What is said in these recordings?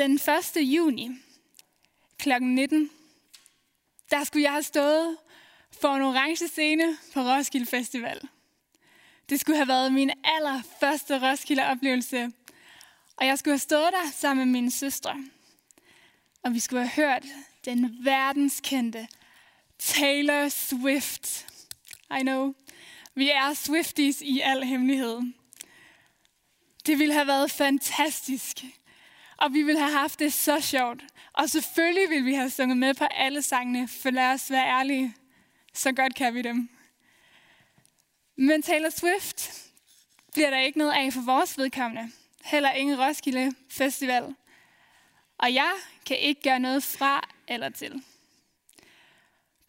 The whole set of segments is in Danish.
Den 1. juni kl. 19, der skulle jeg have stået for en orange scene på Roskilde Festival. Det skulle have været min allerførste Roskilde-oplevelse, og jeg skulle have stået der sammen med mine søstre. Og vi skulle have hørt den verdenskendte Taylor Swift. I know. Vi er Swifties i al hemmelighed. Det ville have været fantastisk. Og vi ville have haft det så sjovt. Og selvfølgelig ville vi have sunget med på alle sangene, for lad os være ærlige. Så godt kan vi dem. Men Taylor Swift bliver der ikke noget af for vores vedkommende. Heller ingen Roskilde Festival. Og jeg kan ikke gøre noget fra eller til.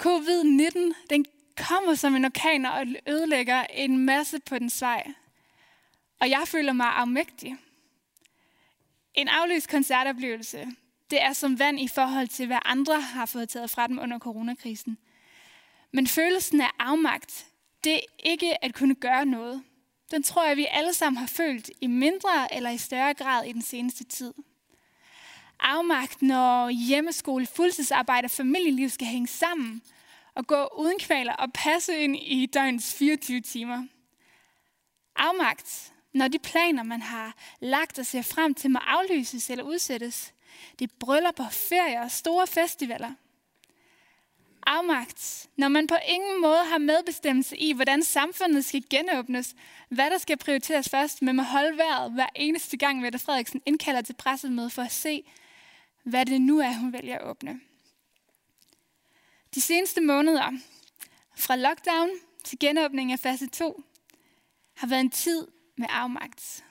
Covid-19, den kommer som en orkan og ødelægger en masse på den vej. Og jeg føler mig afmægtig. En aflyst koncertoplevelse, det er som vand i forhold til, hvad andre har fået taget fra dem under coronakrisen. Men følelsen af afmagt, det er ikke at kunne gøre noget. Den tror jeg, vi alle sammen har følt i mindre eller i større grad i den seneste tid. Afmagt, når hjemmeskole, fuldtidsarbejde og familieliv skal hænge sammen og gå uden kvaler og passe ind i døgnets 24 timer. Afmagt, når de planer, man har lagt og ser frem til, må aflyses eller udsættes. Det brøller på ferier og store festivaler. Afmagt, når man på ingen måde har medbestemmelse i, hvordan samfundet skal genåbnes, hvad der skal prioriteres først, men må holde vejret hver eneste gang, Mette Frederiksen indkalder til pressemøde for at se, hvad det nu er, hun vælger at åbne. De seneste måneder, fra lockdown til genåbning af fase 2, har været en tid med afmagt.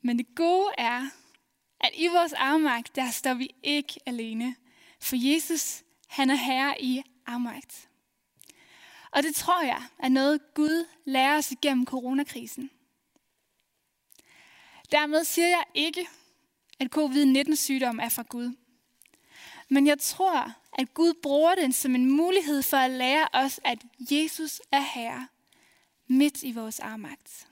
Men det gode er, at i vores afmagt, der står vi ikke alene. For Jesus, han er herre i afmagt. Og det tror jeg er noget, Gud lærer os igennem coronakrisen. Dermed siger jeg ikke, at covid-19-sygdom er fra Gud. Men jeg tror, at Gud bruger den som en mulighed for at lære os, at Jesus er Herre midt i vores armagt.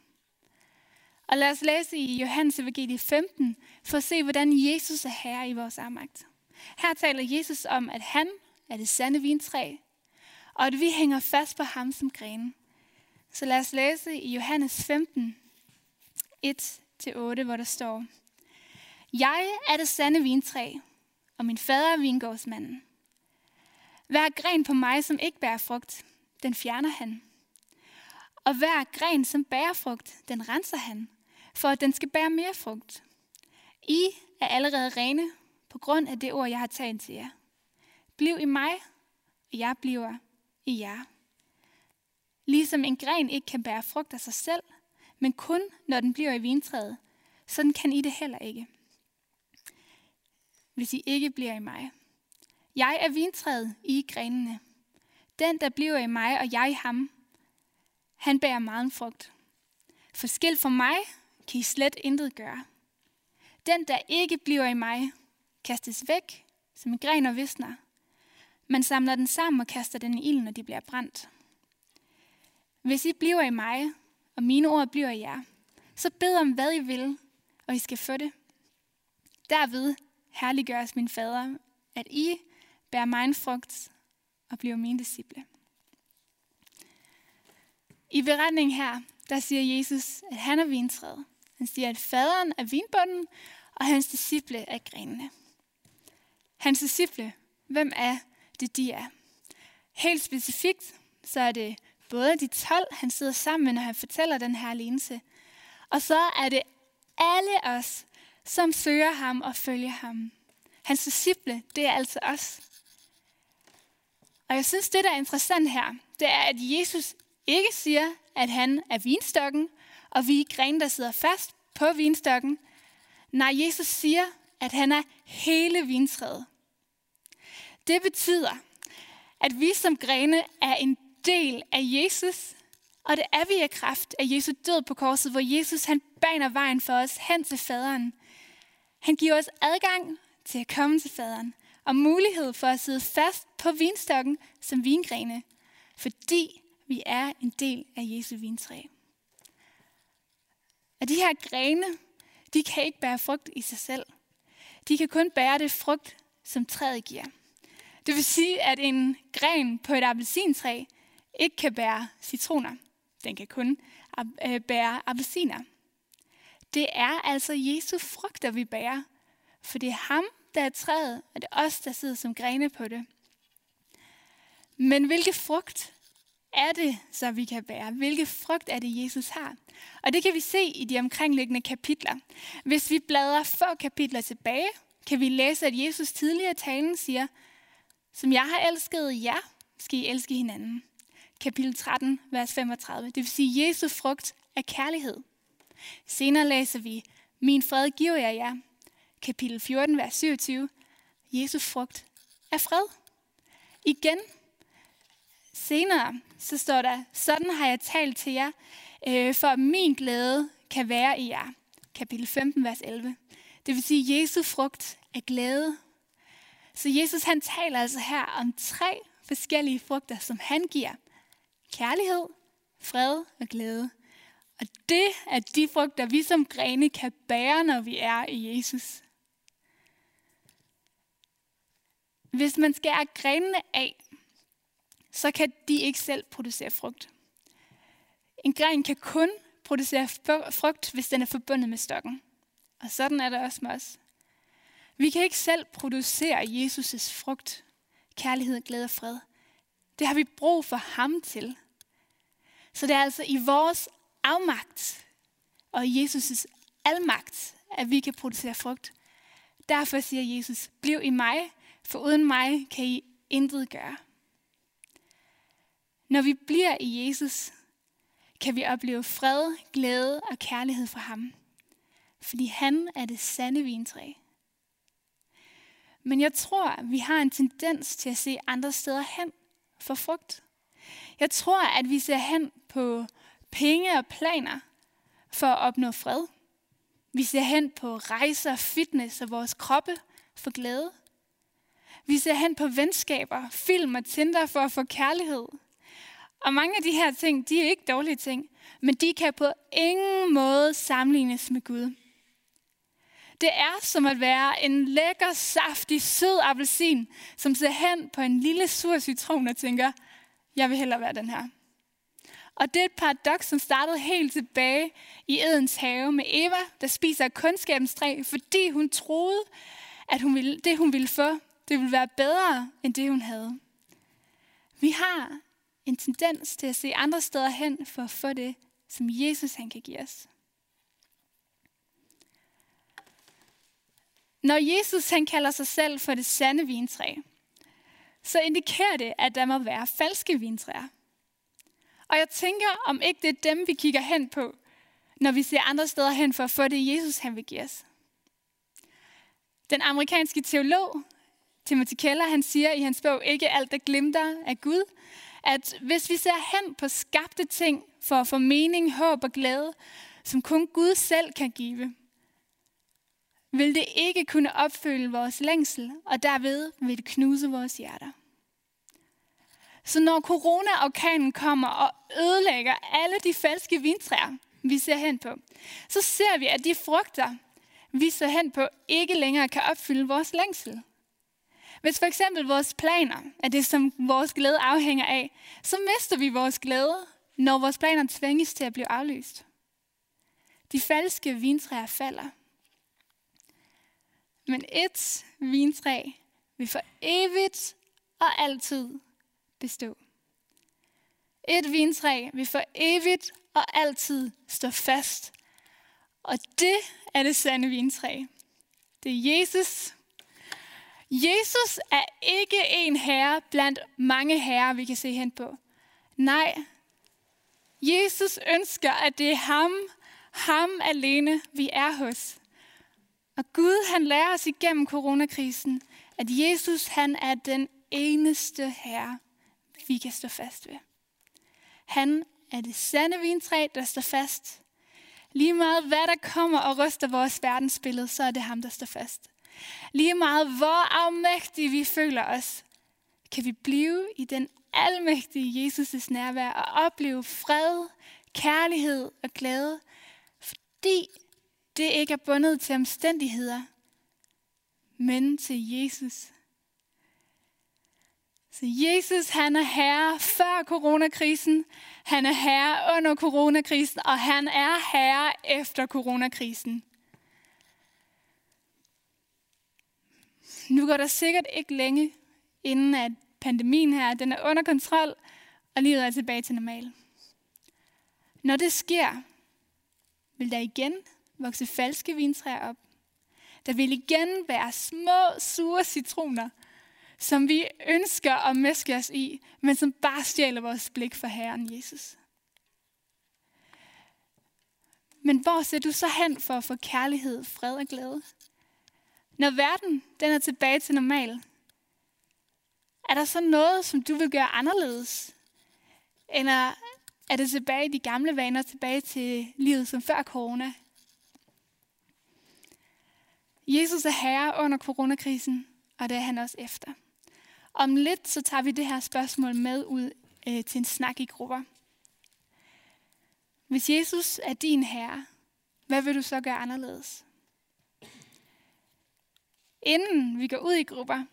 Og lad os læse i Johannes evangelie 15, for at se, hvordan Jesus er herre i vores armagt. Her taler Jesus om, at han er det sande vintræ, og at vi hænger fast på ham som grenen. Så lad os læse i Johannes 15, 1-8, hvor der står, Jeg er det sande vintræ, og min fader er vingårdsmanden. Hver gren på mig, som ikke bærer frugt, den fjerner han. Og hver gren, som bærer frugt, den renser han, for at den skal bære mere frugt. I er allerede rene på grund af det ord, jeg har talt til jer. Bliv i mig, og jeg bliver i jer. Ligesom en gren ikke kan bære frugt af sig selv, men kun når den bliver i vintræet, sådan kan I det heller ikke. Hvis I ikke bliver i mig. Jeg er vintræet, I grenene. Den, der bliver i mig, og jeg i ham, han bærer meget frugt. For skilt fra mig kan I slet intet gøre. Den, der ikke bliver i mig, kastes væk, som en gren og visner. Man samler den sammen og kaster den i ilden, når de bliver brændt. Hvis I bliver i mig, og mine ord bliver i jer, så bed om, hvad I vil, og I skal få det. Derved herliggøres min fader, at I bærer mig frugt og bliver mine disciple. I beretningen her, der siger Jesus, at han er vintræet. Han siger, at faderen er vinbunden, og hans disciple er grenene. Hans disciple, hvem er det, de er? Helt specifikt, så er det både de 12, han sidder sammen med, når han fortæller den her lignelse, og så er det alle os, som søger ham og følger ham. Hans disciple, det er altså os. Og jeg synes, det der er interessant her, det er, at Jesus ikke siger, at han er vinstokken, og vi er grene, der sidder fast på vinstokken. Nej, Jesus siger, at han er hele vintræet. Det betyder, at vi som grene er en del af Jesus, og det er vi af kraft af Jesu død på korset, hvor Jesus han baner vejen for os hen til faderen. Han giver os adgang til at komme til faderen, og mulighed for at sidde fast på vinstokken som vingrene, fordi vi er en del af Jesu vintræ. Og de her grene, de kan ikke bære frugt i sig selv. De kan kun bære det frugt, som træet giver. Det vil sige, at en gren på et appelsintræ ikke kan bære citroner. Den kan kun øh, bære appelsiner. Det er altså Jesu frugter, vi bærer. For det er ham, der er træet, og det er os, der sidder som grene på det. Men hvilke frugt er det, så vi kan bære? Hvilke frugt er det, Jesus har? Og det kan vi se i de omkringliggende kapitler. Hvis vi bladrer få kapitler tilbage, kan vi læse, at Jesus tidligere i talen siger, som jeg har elsket jer, skal I elske hinanden. Kapitel 13, vers 35. Det vil sige, Jesu frugt er kærlighed. Senere læser vi, min fred giver jeg jer. Kapitel 14, vers 27. Jesu frugt er fred. Igen, senere, så står der, sådan har jeg talt til jer, øh, for min glæde kan være i jer. Kapitel 15, vers 11. Det vil sige, Jesu frugt er glæde. Så Jesus han taler altså her om tre forskellige frugter, som han giver. Kærlighed, fred og glæde. Og det er de frugter, vi som grene kan bære, når vi er i Jesus. Hvis man skærer grenene af, så kan de ikke selv producere frugt. En gren kan kun producere frugt, hvis den er forbundet med stokken. Og sådan er det også med os. Vi kan ikke selv producere Jesus' frugt, kærlighed, glæde og fred. Det har vi brug for ham til. Så det er altså i vores afmagt og Jesus' almagt, at vi kan producere frugt. Derfor siger Jesus, bliv i mig, for uden mig kan I intet gøre. Når vi bliver i Jesus, kan vi opleve fred, glæde og kærlighed fra ham. Fordi han er det sande vintræ. Men jeg tror, vi har en tendens til at se andre steder hen for frugt. Jeg tror, at vi ser hen på penge og planer for at opnå fred. Vi ser hen på rejser, fitness og vores kroppe for glæde. Vi ser hen på venskaber, film og Tinder for at få kærlighed. Og mange af de her ting, de er ikke dårlige ting, men de kan på ingen måde sammenlignes med Gud. Det er som at være en lækker, saftig, sød appelsin, som ser hen på en lille sur citron og tænker, jeg vil hellere være den her. Og det er et paradoks, som startede helt tilbage i Edens have med Eva, der spiser kundskabens træ, fordi hun troede, at hun ville, det hun ville få, det ville være bedre end det hun havde. Vi har en tendens til at se andre steder hen for at få det, som Jesus han kan give os. Når Jesus han kalder sig selv for det sande vintræ, så indikerer det, at der må være falske vintræer. Og jeg tænker, om ikke det er dem, vi kigger hen på, når vi ser andre steder hen for at få det, Jesus han vil give os. Den amerikanske teolog Timothy Keller, han siger i hans bog, ikke alt der glimter af Gud, at hvis vi ser hen på skabte ting for at få mening, håb og glæde, som kun Gud selv kan give, vil det ikke kunne opfylde vores længsel, og derved vil det knuse vores hjerter. Så når corona-orkanen kommer og ødelægger alle de falske vintræer, vi ser hen på, så ser vi, at de frugter, vi ser hen på, ikke længere kan opfylde vores længsel. Hvis for eksempel vores planer er det, som vores glæde afhænger af, så mister vi vores glæde, når vores planer tvinges til at blive aflyst. De falske vintræer falder. Men et vintræ vil for evigt og altid bestå. Et vintræ vil for evigt og altid stå fast. Og det er det sande vintræ. Det er Jesus. Jesus er ikke en herre blandt mange herrer, vi kan se hen på. Nej, Jesus ønsker, at det er ham, ham alene, vi er hos. Og Gud, han lærer os igennem coronakrisen, at Jesus, han er den eneste herre, vi kan stå fast ved. Han er det sande vintræ, der står fast. Lige meget hvad der kommer og ryster vores verdensbillede, så er det ham, der står fast. Lige meget hvor afmægtige vi føler os, kan vi blive i den almægtige Jesus' nærvær og opleve fred, kærlighed og glæde, fordi det ikke er bundet til omstændigheder, men til Jesus. Så Jesus, han er herre før coronakrisen, han er herre under coronakrisen, og han er herre efter coronakrisen. Nu går der sikkert ikke længe, inden at pandemien her den er under kontrol, og livet er tilbage til normal. Når det sker, vil der igen vokse falske vintræer op. Der vil igen være små, sure citroner, som vi ønsker at mæske os i, men som bare stjæler vores blik for Herren Jesus. Men hvor ser du så hen for at få kærlighed, fred og glæde? Når verden den er tilbage til normal, er der så noget, som du vil gøre anderledes? Eller er det tilbage i de gamle vaner, tilbage til livet som før corona? Jesus er herre under coronakrisen, og det er han også efter. Om lidt så tager vi det her spørgsmål med ud øh, til en snak i grupper. Hvis Jesus er din herre, hvad vil du så gøre anderledes? Inden vi går ud i grupper,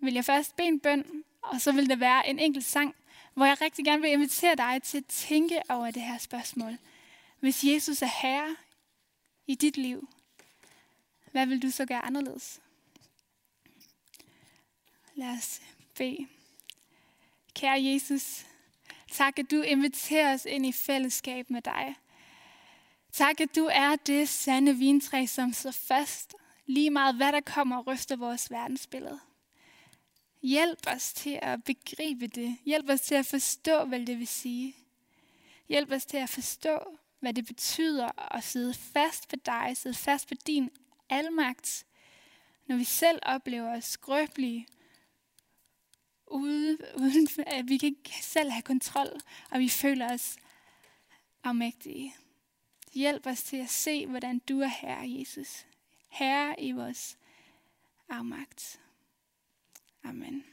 vil jeg først bede en bøn, og så vil der være en enkelt sang, hvor jeg rigtig gerne vil invitere dig til at tænke over det her spørgsmål. Hvis Jesus er herre i dit liv, hvad vil du så gøre anderledes? Lad os bede. Kære Jesus, tak at du inviterer os ind i fællesskab med dig. Tak at du er det sande vintræ, som så fast, lige meget hvad der kommer og ryster vores verdensbillede. Hjælp os til at begribe det. Hjælp os til at forstå, hvad det vil sige. Hjælp os til at forstå, hvad det betyder at sidde fast på dig, sidde fast på din almagt, når vi selv oplever os skrøbelige, ude, uden at vi kan ikke selv have kontrol, og vi føler os afmægtige. Hjælp os til at se, hvordan du er her, Jesus. Herre i vores afmagt. Amen.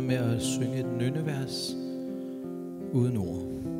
med at synge et nynnevers uden ord.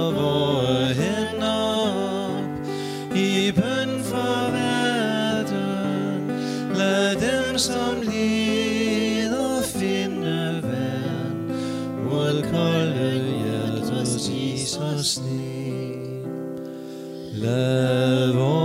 Hallelujah to Jesus' name. Love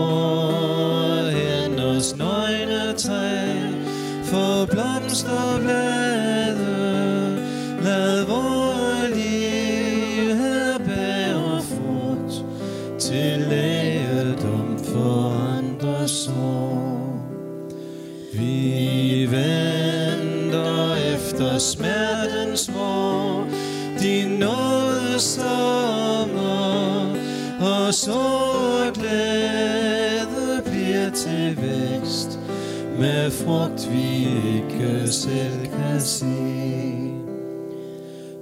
smertens vor, din nåde sommer, og så glæde bliver til vækst. Med frugt vi ikke selv kan se.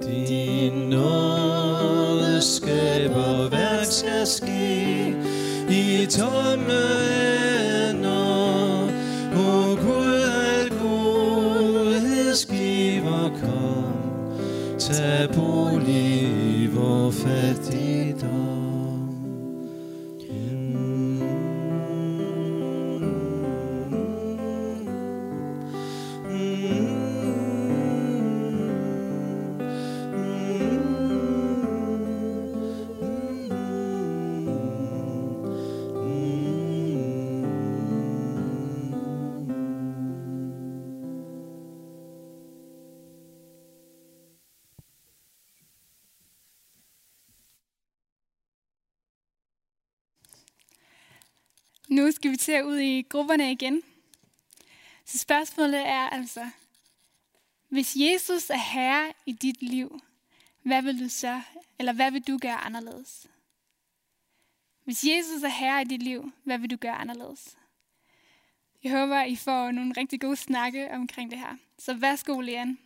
Din nåde skaber værk skal ske? I tomme c'è pulivo fertito. Nu skal vi til at ud i grupperne igen. Så spørgsmålet er altså, hvis Jesus er herre i dit liv, hvad vil du så, eller hvad vil du gøre anderledes? Hvis Jesus er herre i dit liv, hvad vil du gøre anderledes? Jeg håber, I får nogle rigtig gode snakke omkring det her. Så værsgo, Leon.